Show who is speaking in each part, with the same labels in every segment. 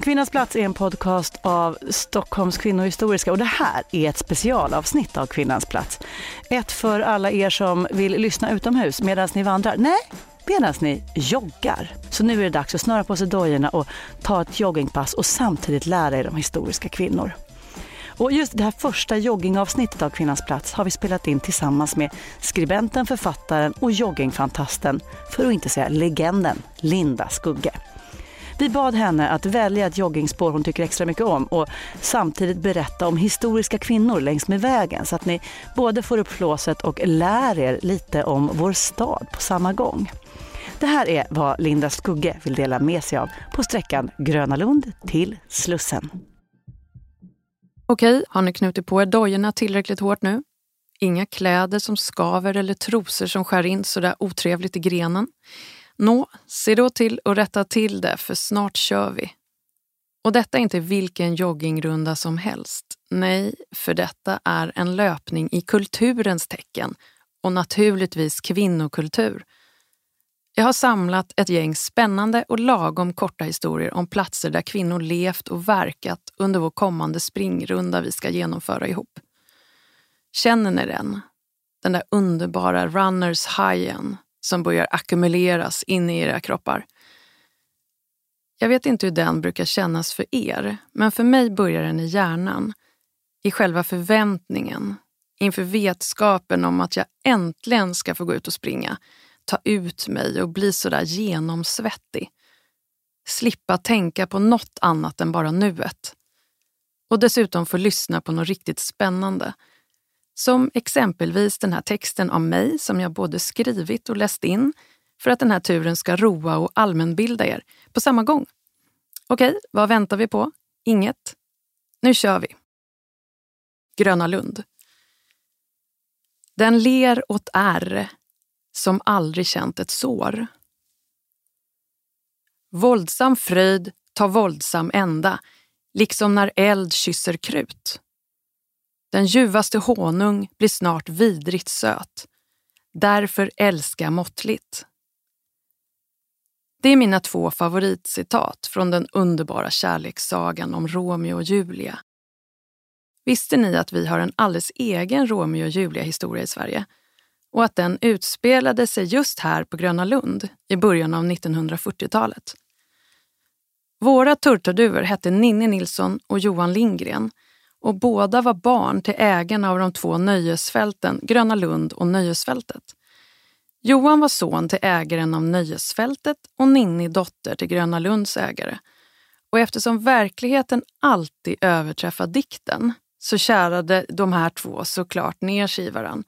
Speaker 1: Kvinnans plats är en podcast av Stockholms kvinnohistoriska och det här är ett specialavsnitt av Kvinnans plats. Ett för alla er som vill lyssna utomhus medan ni vandrar. Nej, medan ni joggar. Så nu är det dags att snöra på sig dojorna och ta ett joggingpass och samtidigt lära er om historiska kvinnor. Och just det här första joggingavsnittet av Kvinnans plats har vi spelat in tillsammans med skribenten, författaren och joggingfantasten, för att inte säga legenden, Linda Skugge. Vi bad henne att välja ett joggingspår hon tycker extra mycket om och samtidigt berätta om historiska kvinnor längs med vägen så att ni både får upp flåset och lär er lite om vår stad på samma gång. Det här är vad Linda Skugge vill dela med sig av på sträckan Gröna Lund till Slussen.
Speaker 2: Okej, har ni knutit på er dojorna tillräckligt hårt nu? Inga kläder som skaver eller trosor som skär in sådär otrevligt i grenen. Nå, se då till att rätta till det för snart kör vi. Och detta är inte vilken joggingrunda som helst. Nej, för detta är en löpning i kulturens tecken och naturligtvis kvinnokultur. Jag har samlat ett gäng spännande och lagom korta historier om platser där kvinnor levt och verkat under vår kommande springrunda vi ska genomföra ihop. Känner ni den? Den där underbara runners highen som börjar ackumuleras in i era kroppar. Jag vet inte hur den brukar kännas för er, men för mig börjar den i hjärnan. I själva förväntningen, inför vetskapen om att jag äntligen ska få gå ut och springa, ta ut mig och bli sådär genomsvettig. Slippa tänka på något annat än bara nuet. Och dessutom få lyssna på något riktigt spännande som exempelvis den här texten om mig som jag både skrivit och läst in för att den här turen ska roa och allmänbilda er på samma gång. Okej, vad väntar vi på? Inget. Nu kör vi. Gröna Lund. Den ler åt R som aldrig känt ett sår. Våldsam fröjd tar våldsam ända, liksom när eld kysser krut. Den ljuvaste honung blir snart vidrigt söt. Därför älska måttligt. Det är mina två favoritcitat från den underbara kärlekssagan om Romeo och Julia. Visste ni att vi har en alldeles egen Romeo och Julia-historia i Sverige? Och att den utspelade sig just här på Gröna Lund i början av 1940-talet. Våra turturduvor hette Ninni Nilsson och Johan Lindgren och båda var barn till ägarna av de två nöjesfälten Gröna Lund och Nöjesfältet. Johan var son till ägaren av Nöjesfältet och Ninni dotter till Gröna Lunds ägare. Och eftersom verkligheten alltid överträffar dikten så kärade de här två såklart ner sig i varann,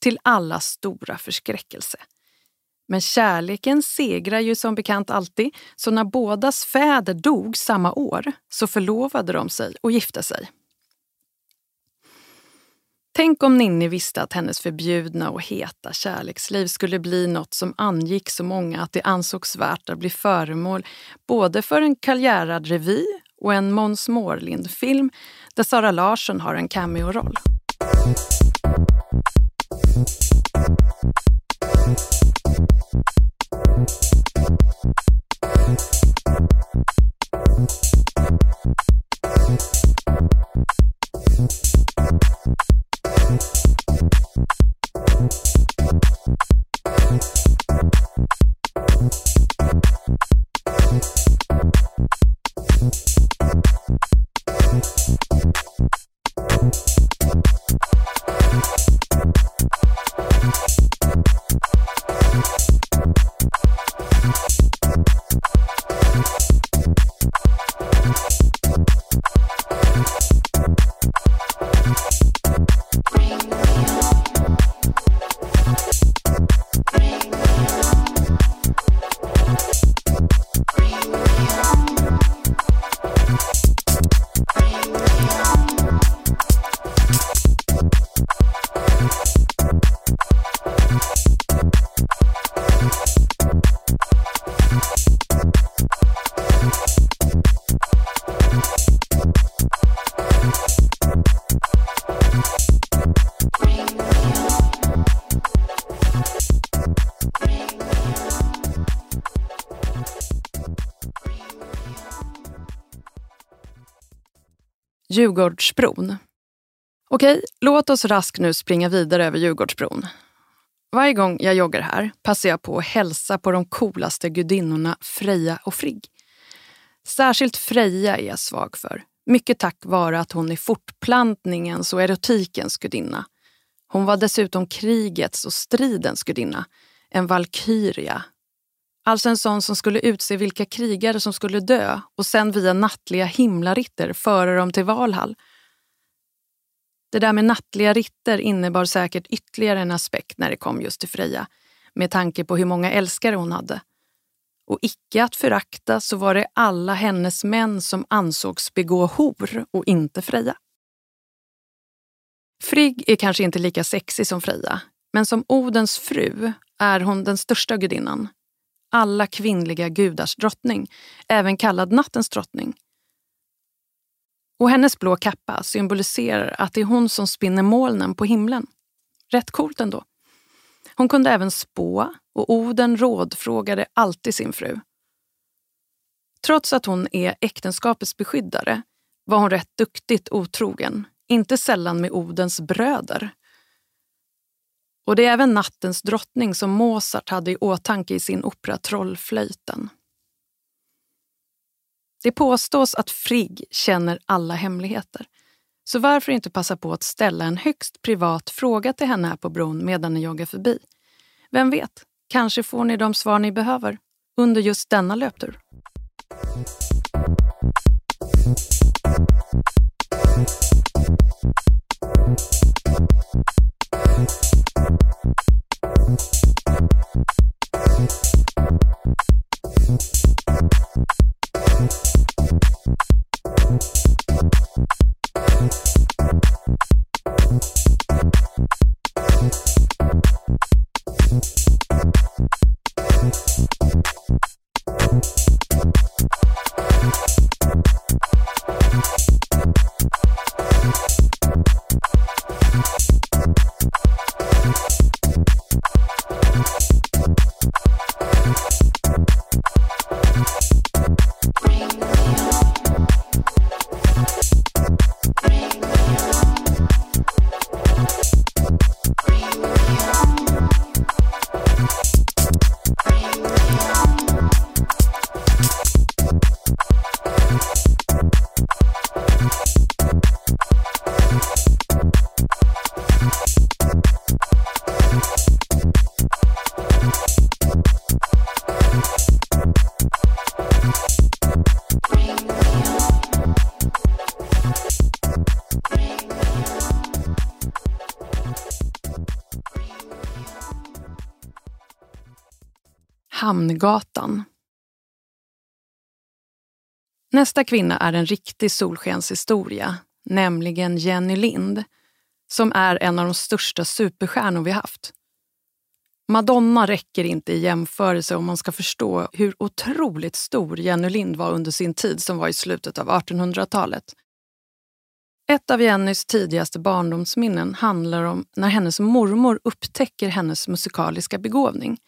Speaker 2: till alla stora förskräckelse. Men kärleken segrar ju som bekant alltid, så när bådas fäder dog samma år så förlovade de sig och gifte sig. Tänk om Ninni visste att hennes förbjudna och heta kärleksliv skulle bli något som angick så många att det ansågs värt att bli föremål både för en Kaljärad revy och en Måns Mårlind-film där Sara Larsson har en cameo-roll. Djurgårdsbron. Okej, låt oss raskt nu springa vidare över Djurgårdsbron. Varje gång jag joggar här passar jag på att hälsa på de coolaste gudinnorna Freja och Frigg. Särskilt Freja är jag svag för. Mycket tack vare att hon är fortplantningens och erotikens gudinna. Hon var dessutom krigets och stridens gudinna. En valkyria. Alltså en sån som skulle utse vilka krigare som skulle dö och sen via nattliga himlaritter föra dem till Valhall. Det där med nattliga ritter innebar säkert ytterligare en aspekt när det kom just till Freja, med tanke på hur många älskare hon hade. Och icke att förakta så var det alla hennes män som ansågs begå hor och inte Freja. Frigg är kanske inte lika sexig som Freja, men som Odens fru är hon den största gudinnan. Alla kvinnliga gudars drottning, även kallad nattens drottning. Och hennes blå kappa symboliserar att det är hon som spinner molnen på himlen. Rätt coolt ändå. Hon kunde även spå och Oden rådfrågade alltid sin fru. Trots att hon är äktenskapets beskyddare var hon rätt duktigt otrogen, inte sällan med Odens bröder. Och det är även nattens drottning som Mozart hade i åtanke i sin opera Trollflöjten. Det påstås att Frigg känner alla hemligheter. Så varför inte passa på att ställa en högst privat fråga till henne här på bron medan ni joggar förbi? Vem vet, kanske får ni de svar ni behöver under just denna löptur. Hamngatan. Nästa kvinna är en riktig solskenshistoria, nämligen Jenny Lind, som är en av de största superstjärnor vi haft. Madonna räcker inte i jämförelse om man ska förstå hur otroligt stor Jenny Lind var under sin tid som var i slutet av 1800-talet. Ett av Jennys tidigaste barndomsminnen handlar om när hennes mormor upptäcker hennes musikaliska begåvning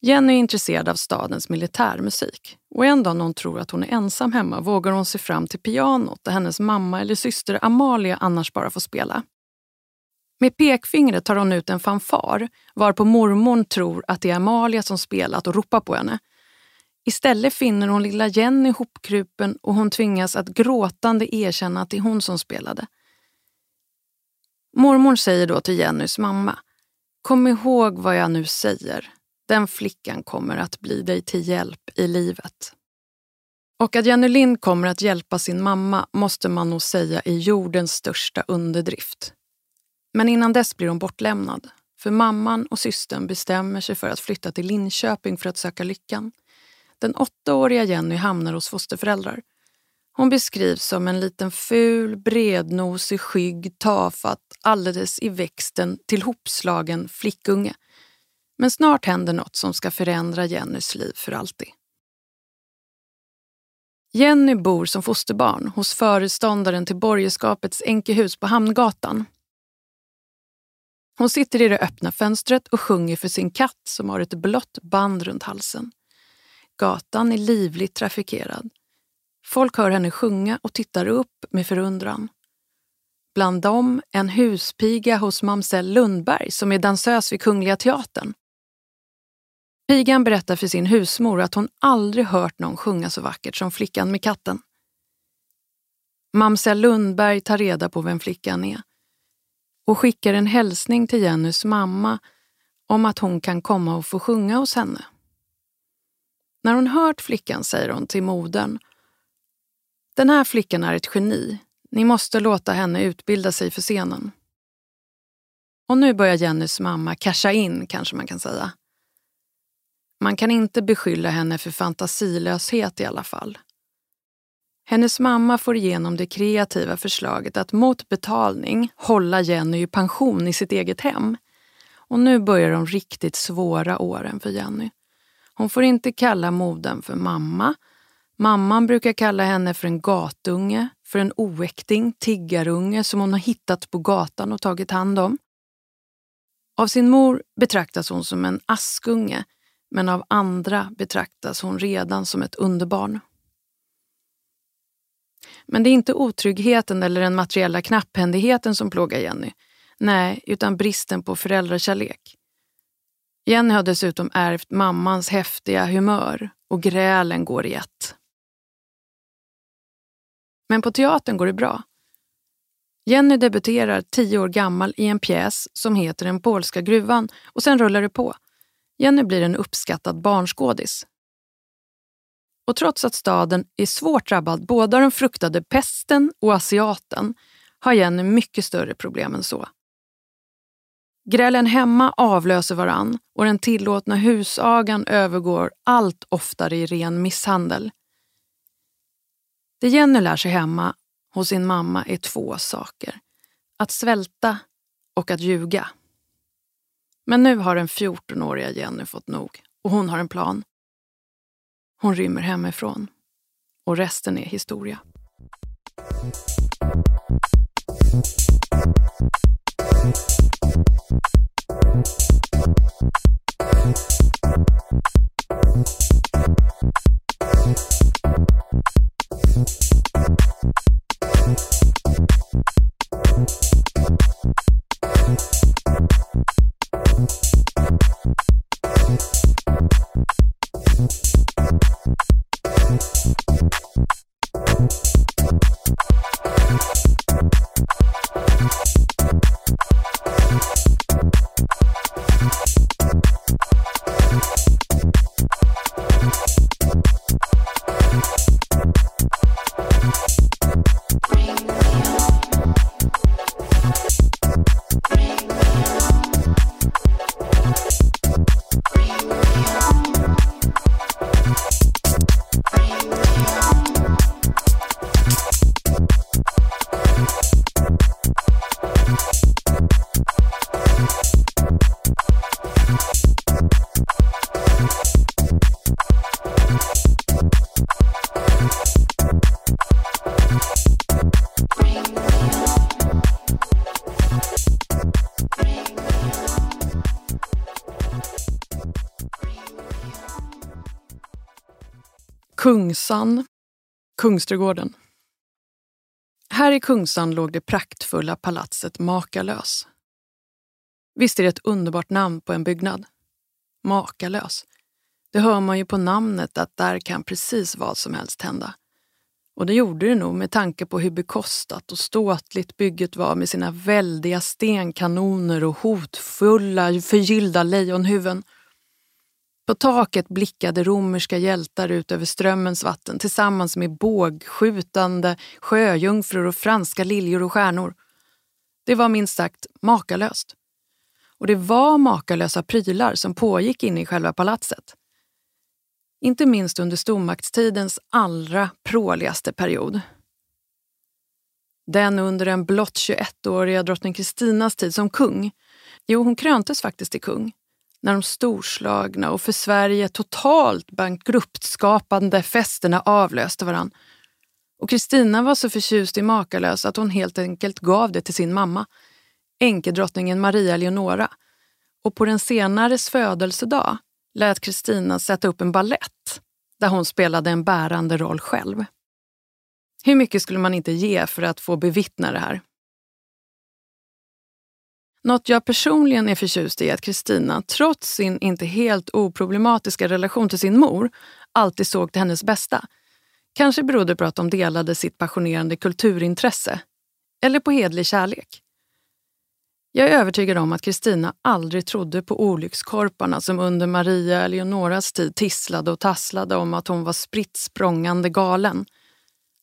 Speaker 2: Jenny är intresserad av stadens militärmusik och en dag när hon tror att hon är ensam hemma vågar hon sig fram till pianot där hennes mamma eller syster Amalia annars bara får spela. Med pekfingret tar hon ut en fanfar varpå mormorn tror att det är Amalia som spelat och ropar på henne. Istället finner hon lilla Jenny hopkrupen och hon tvingas att gråtande erkänna att det är hon som spelade. Mormor säger då till Jennys mamma, kom ihåg vad jag nu säger. Den flickan kommer att bli dig till hjälp i livet. Och att Jenny Lind kommer att hjälpa sin mamma måste man nog säga är jordens största underdrift. Men innan dess blir hon bortlämnad. För mamman och systern bestämmer sig för att flytta till Linköping för att söka lyckan. Den åttaåriga Jenny hamnar hos fosterföräldrar. Hon beskrivs som en liten ful, brednosig, skygg, tafatt, alldeles i växten tillhopslagen flickunge men snart händer något som ska förändra Jennys liv för alltid. Jenny bor som fosterbarn hos föreståndaren till borgerskapets enkehus på Hamngatan. Hon sitter i det öppna fönstret och sjunger för sin katt som har ett blått band runt halsen. Gatan är livligt trafikerad. Folk hör henne sjunga och tittar upp med förundran. Bland dem en huspiga hos mamsell Lundberg som är dansös vid Kungliga Teatern. Pigan berättar för sin husmor att hon aldrig hört någon sjunga så vackert som flickan med katten. Mamsell Lundberg tar reda på vem flickan är och skickar en hälsning till Jennys mamma om att hon kan komma och få sjunga hos henne. När hon hört flickan säger hon till modern Den här flickan är ett geni. Ni måste låta henne utbilda sig för scenen. Och nu börjar Jennys mamma casha in, kanske man kan säga. Man kan inte beskylla henne för fantasilöshet i alla fall. Hennes mamma får igenom det kreativa förslaget att mot betalning hålla Jenny i pension i sitt eget hem. Och nu börjar de riktigt svåra åren för Jenny. Hon får inte kalla modern för mamma. Mamman brukar kalla henne för en gatunge, för en oäkting, tiggarunge som hon har hittat på gatan och tagit hand om. Av sin mor betraktas hon som en askunge, men av andra betraktas hon redan som ett underbarn. Men det är inte otryggheten eller den materiella knapphändigheten som plågar Jenny. Nej, utan bristen på föräldrakärlek. Jenny har dessutom ärvt mammans häftiga humör och grälen går i ett. Men på teatern går det bra. Jenny debuterar tio år gammal i en pjäs som heter Den polska gruvan och sen rullar det på. Jenny blir en uppskattad barnskådis. Och trots att staden är svårt drabbad både av den fruktade pesten och asiaten har Jenny mycket större problem än så. Grälen hemma avlöser varann och den tillåtna husagan övergår allt oftare i ren misshandel. Det Jenny lär sig hemma hos sin mamma är två saker. Att svälta och att ljuga. Men nu har den 14-åriga Jenny fått nog och hon har en plan. Hon rymmer hemifrån. Och resten är historia. Kungsan, Kungsträdgården. Här i Kungsan låg det praktfulla palatset Makalös. Visst är det ett underbart namn på en byggnad? Makalös. Det hör man ju på namnet att där kan precis vad som helst hända. Och det gjorde det nog med tanke på hur bekostat och ståtligt bygget var med sina väldiga stenkanoner och hotfulla förgyllda lejonhuvuden. På taket blickade romerska hjältar ut över strömmens vatten tillsammans med bågskjutande sjöjungfrur och franska liljor och stjärnor. Det var minst sagt makalöst. Och det var makalösa prylar som pågick inne i själva palatset. Inte minst under stormaktstidens allra pråligaste period. Den under den blott 21-åriga drottning Kristinas tid som kung. Jo, hon kröntes faktiskt till kung när de storslagna och för Sverige totalt bankruttskapande festerna avlöste varann. Och Kristina var så förtjust i Makalös att hon helt enkelt gav det till sin mamma, enkedrottningen Maria Leonora. Och på den senares födelsedag lät Kristina sätta upp en ballett där hon spelade en bärande roll själv. Hur mycket skulle man inte ge för att få bevittna det här? Något jag personligen är förtjust i är att Kristina, trots sin inte helt oproblematiska relation till sin mor, alltid såg till hennes bästa. Kanske berodde det på att de delade sitt passionerande kulturintresse. Eller på hedlig kärlek. Jag är övertygad om att Kristina aldrig trodde på olyckskorparna som under Maria Eleonoras tid tisslade och tasslade om att hon var spritt språngande galen.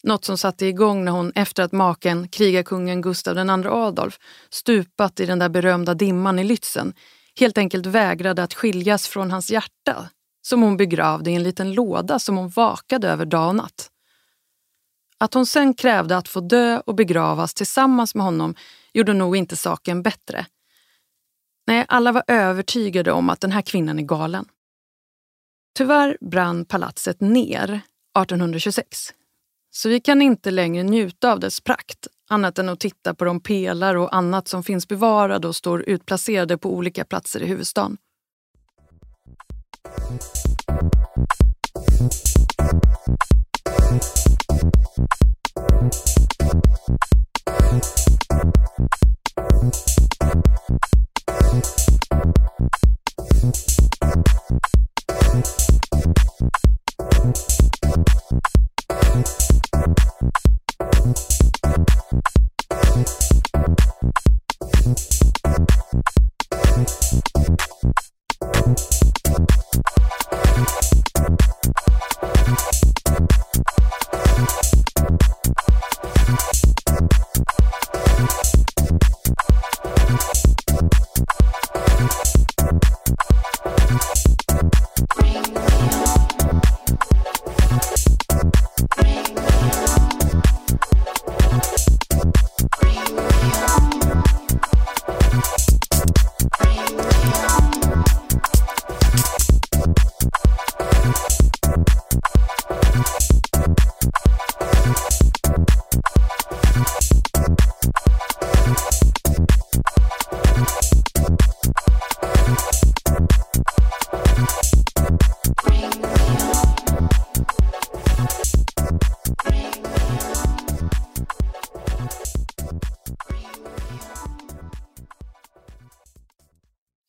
Speaker 2: Något som satte igång när hon efter att maken, krigarkungen Gustav II Adolf, stupat i den där berömda dimman i Lützen, helt enkelt vägrade att skiljas från hans hjärta, som hon begravde i en liten låda som hon vakade över dag och natt. Att hon sen krävde att få dö och begravas tillsammans med honom gjorde nog inte saken bättre. Nej, alla var övertygade om att den här kvinnan är galen. Tyvärr brann palatset ner 1826 så vi kan inte längre njuta av dess prakt annat än att titta på de pelare och annat som finns bevarade och står utplacerade på olika platser i huvudstaden.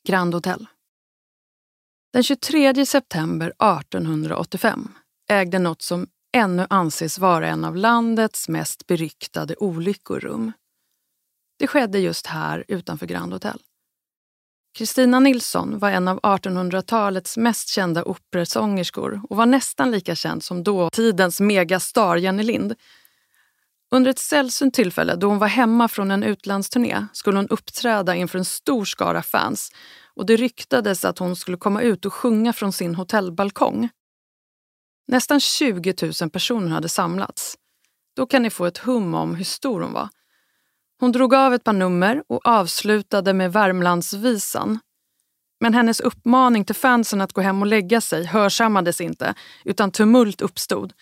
Speaker 2: Grand Hotel. Den 23 september 1885 ägde något som ännu anses vara en av landets mest beryktade olyckor rum. Det skedde just här utanför Grand Hotel. Kristina Nilsson var en av 1800-talets mest kända operasångerskor och var nästan lika känd som dåtidens megastar Jenny Lind. Under ett sällsynt tillfälle då hon var hemma från en utlandsturné skulle hon uppträda inför en stor skara fans och det ryktades att hon skulle komma ut och sjunga från sin hotellbalkong. Nästan 20 000 personer hade samlats. Då kan ni få ett hum om hur stor hon var. Hon drog av ett par nummer och avslutade med Värmlandsvisan. Men hennes uppmaning till fansen att gå hem och lägga sig hörsammades inte, utan tumult uppstod.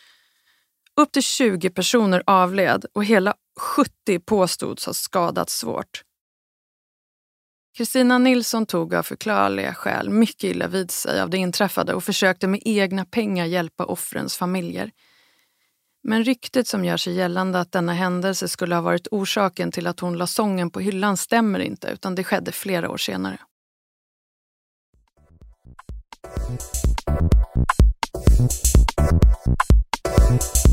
Speaker 2: Upp till 20 personer avled och hela 70 påstods ha skadats svårt. Kristina Nilsson tog av förklarliga skäl mycket illa vid sig av det inträffade och försökte med egna pengar hjälpa offrens familjer. Men ryktet som gör sig gällande att denna händelse skulle ha varit orsaken till att hon la sången på hyllan stämmer inte utan det skedde flera år senare. Mm.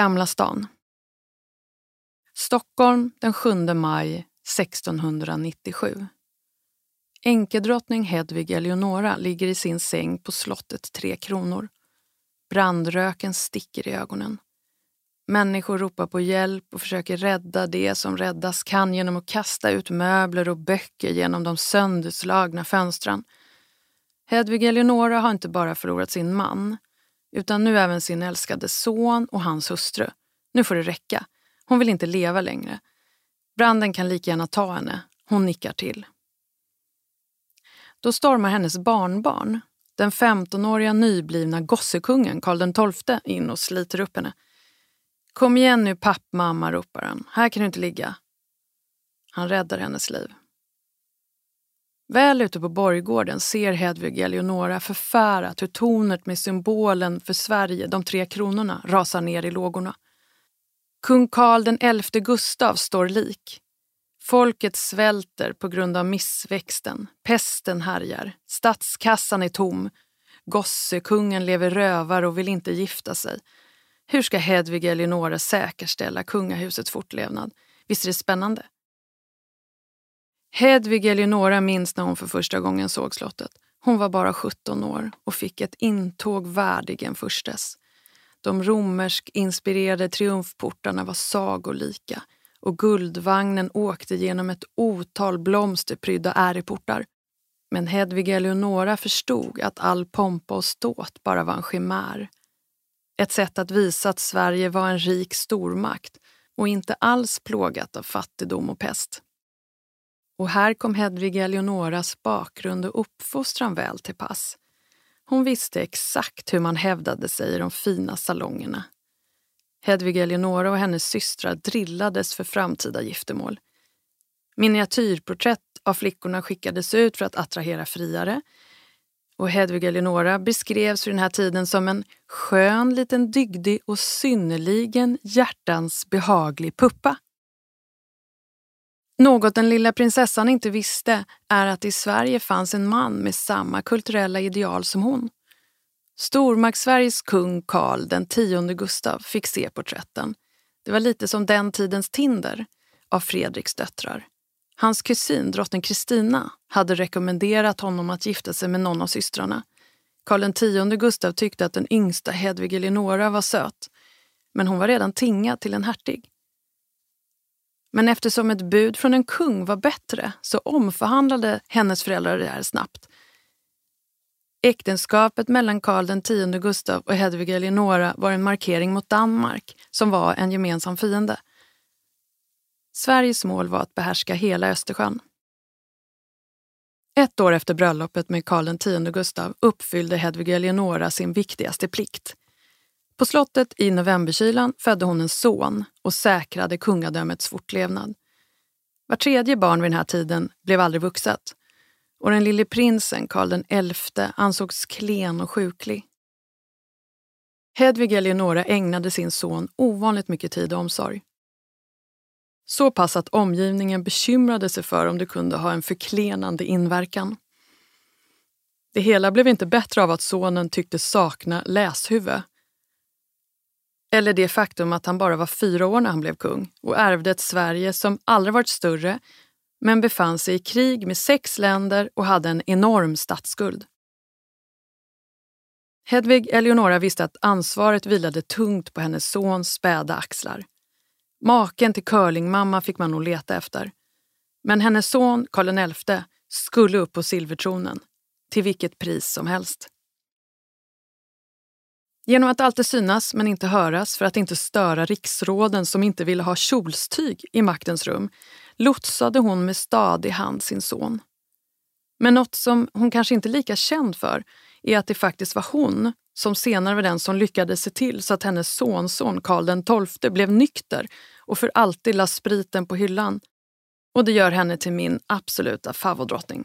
Speaker 2: Gamla stan. Stockholm den 7 maj 1697. Enkedrottning Hedvig Eleonora ligger i sin säng på slottet Tre Kronor. Brandröken sticker i ögonen. Människor ropar på hjälp och försöker rädda det som räddas kan genom att kasta ut möbler och böcker genom de sönderslagna fönstren. Hedvig Eleonora har inte bara förlorat sin man, utan nu även sin älskade son och hans hustru. Nu får det räcka. Hon vill inte leva längre. Branden kan lika gärna ta henne. Hon nickar till. Då stormar hennes barnbarn, den 15-åriga nyblivna gossekungen Karl XII, in och sliter upp henne. Kom igen nu pappmamma, ropar han. Här kan du inte ligga. Han räddar hennes liv. Väl ute på borggården ser Hedvig Eleonora förfärat hur tornet med symbolen för Sverige, de tre kronorna, rasar ner i lågorna. Kung Karl den XI Gustav står lik. Folket svälter på grund av missväxten. Pesten härjar. Statskassan är tom. Gossekungen lever rövar och vill inte gifta sig. Hur ska Hedvig Eleonora säkerställa kungahusets fortlevnad? Visst är det spännande? Hedvig Eleonora minns när hon för första gången såg slottet. Hon var bara 17 år och fick ett intåg värdig en furstes. De romersk-inspirerade triumfportarna var sagolika och guldvagnen åkte genom ett otal blomsterprydda äreportar. Men Hedvig Eleonora förstod att all pompa och ståt bara var en chimär. Ett sätt att visa att Sverige var en rik stormakt och inte alls plågat av fattigdom och pest. Och här kom Hedvig Eleonoras bakgrund och uppfostran väl till pass. Hon visste exakt hur man hävdade sig i de fina salongerna. Hedvig Eleonora och hennes systrar drillades för framtida giftermål. Miniatyrporträtt av flickorna skickades ut för att attrahera friare och Hedvig Eleonora beskrevs vid den här tiden som en skön liten dygdig och synnerligen hjärtans behaglig puppa. Något den lilla prinsessan inte visste är att i Sverige fanns en man med samma kulturella ideal som hon. Stormaktssveriges kung Karl den tionde Gustav fick se porträtten. Det var lite som den tidens Tinder av Fredriks döttrar. Hans kusin, drottning Kristina, hade rekommenderat honom att gifta sig med någon av systrarna. Karl X Gustav tyckte att den yngsta Hedvig Eleonora var söt, men hon var redan tingad till en hertig. Men eftersom ett bud från en kung var bättre så omförhandlade hennes föräldrar det här snabbt. Äktenskapet mellan Karl X Gustav och Hedvig Eleonora var en markering mot Danmark, som var en gemensam fiende. Sveriges mål var att behärska hela Östersjön. Ett år efter bröllopet med Karl X Gustav uppfyllde Hedvig Eleonora sin viktigaste plikt. På slottet i novemberkylan födde hon en son och säkrade kungadömets fortlevnad. Var tredje barn vid den här tiden blev aldrig vuxet och den lille prinsen Karl XI ansågs klen och sjuklig. Hedvig Eleonora ägnade sin son ovanligt mycket tid och omsorg. Så pass att omgivningen bekymrade sig för om det kunde ha en förklenande inverkan. Det hela blev inte bättre av att sonen tycktes sakna läshuvud. Eller det faktum att han bara var fyra år när han blev kung och ärvde ett Sverige som aldrig varit större men befann sig i krig med sex länder och hade en enorm statsskuld. Hedvig Eleonora visste att ansvaret vilade tungt på hennes sons späda axlar. Maken till curlingmamma fick man nog leta efter. Men hennes son Karl XI skulle upp på silvertronen, till vilket pris som helst. Genom att alltid synas men inte höras för att inte störa riksråden som inte ville ha kjolstyg i maktens rum lotsade hon med stadig hand sin son. Men något som hon kanske inte är lika känd för är att det faktiskt var hon som senare var den som lyckades se till så att hennes sonson Karl XII blev nykter och för alltid la spriten på hyllan. Och det gör henne till min absoluta favoritdrottning.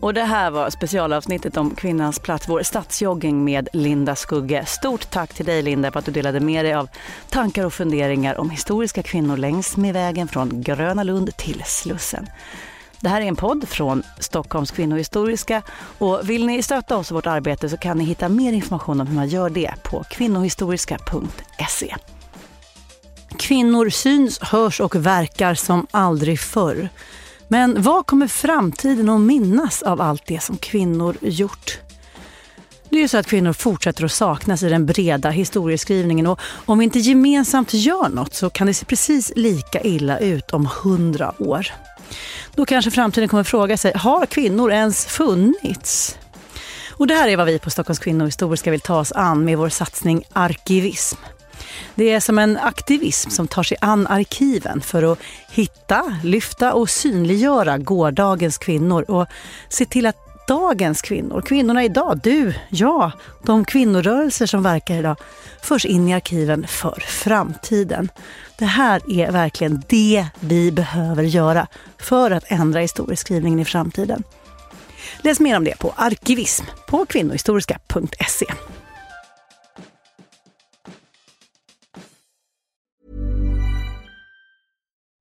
Speaker 1: Och det här var specialavsnittet om kvinnans plats, vår stadsjogging med Linda Skugge. Stort tack till dig Linda för att du delade med dig av tankar och funderingar om historiska kvinnor längs med vägen från Gröna Lund till Slussen. Det här är en podd från Stockholms kvinnohistoriska och vill ni stötta oss och vårt arbete så kan ni hitta mer information om hur man gör det på kvinnohistoriska.se. Kvinnor syns, hörs och verkar som aldrig förr. Men vad kommer framtiden att minnas av allt det som kvinnor gjort? Det är ju så att kvinnor fortsätter att saknas i den breda historieskrivningen och om vi inte gemensamt gör något så kan det se precis lika illa ut om hundra år. Då kanske framtiden kommer fråga sig, har kvinnor ens funnits? Och det här är vad vi på Stockholms kvinnohistoriska vill ta oss an med vår satsning Arkivism. Det är som en aktivism som tar sig an arkiven för att hitta, lyfta och synliggöra gårdagens kvinnor och se till att dagens kvinnor, kvinnorna idag, du, jag, de kvinnorörelser som verkar idag, förs in i arkiven för framtiden. Det här är verkligen det vi behöver göra för att ändra historieskrivningen i framtiden. Läs mer om det på arkivism på kvinnohistoriska.se.